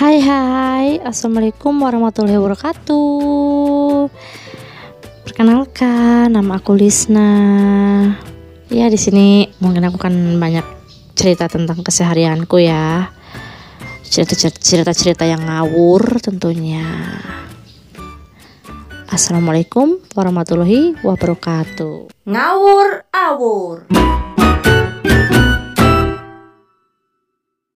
Hai hai, Assalamualaikum warahmatullahi wabarakatuh. Perkenalkan, nama aku Lisna. Ya di sini mungkin aku kan banyak cerita tentang keseharianku ya. Cerita-cerita yang ngawur tentunya. Assalamualaikum warahmatullahi wabarakatuh. Ngawur awur.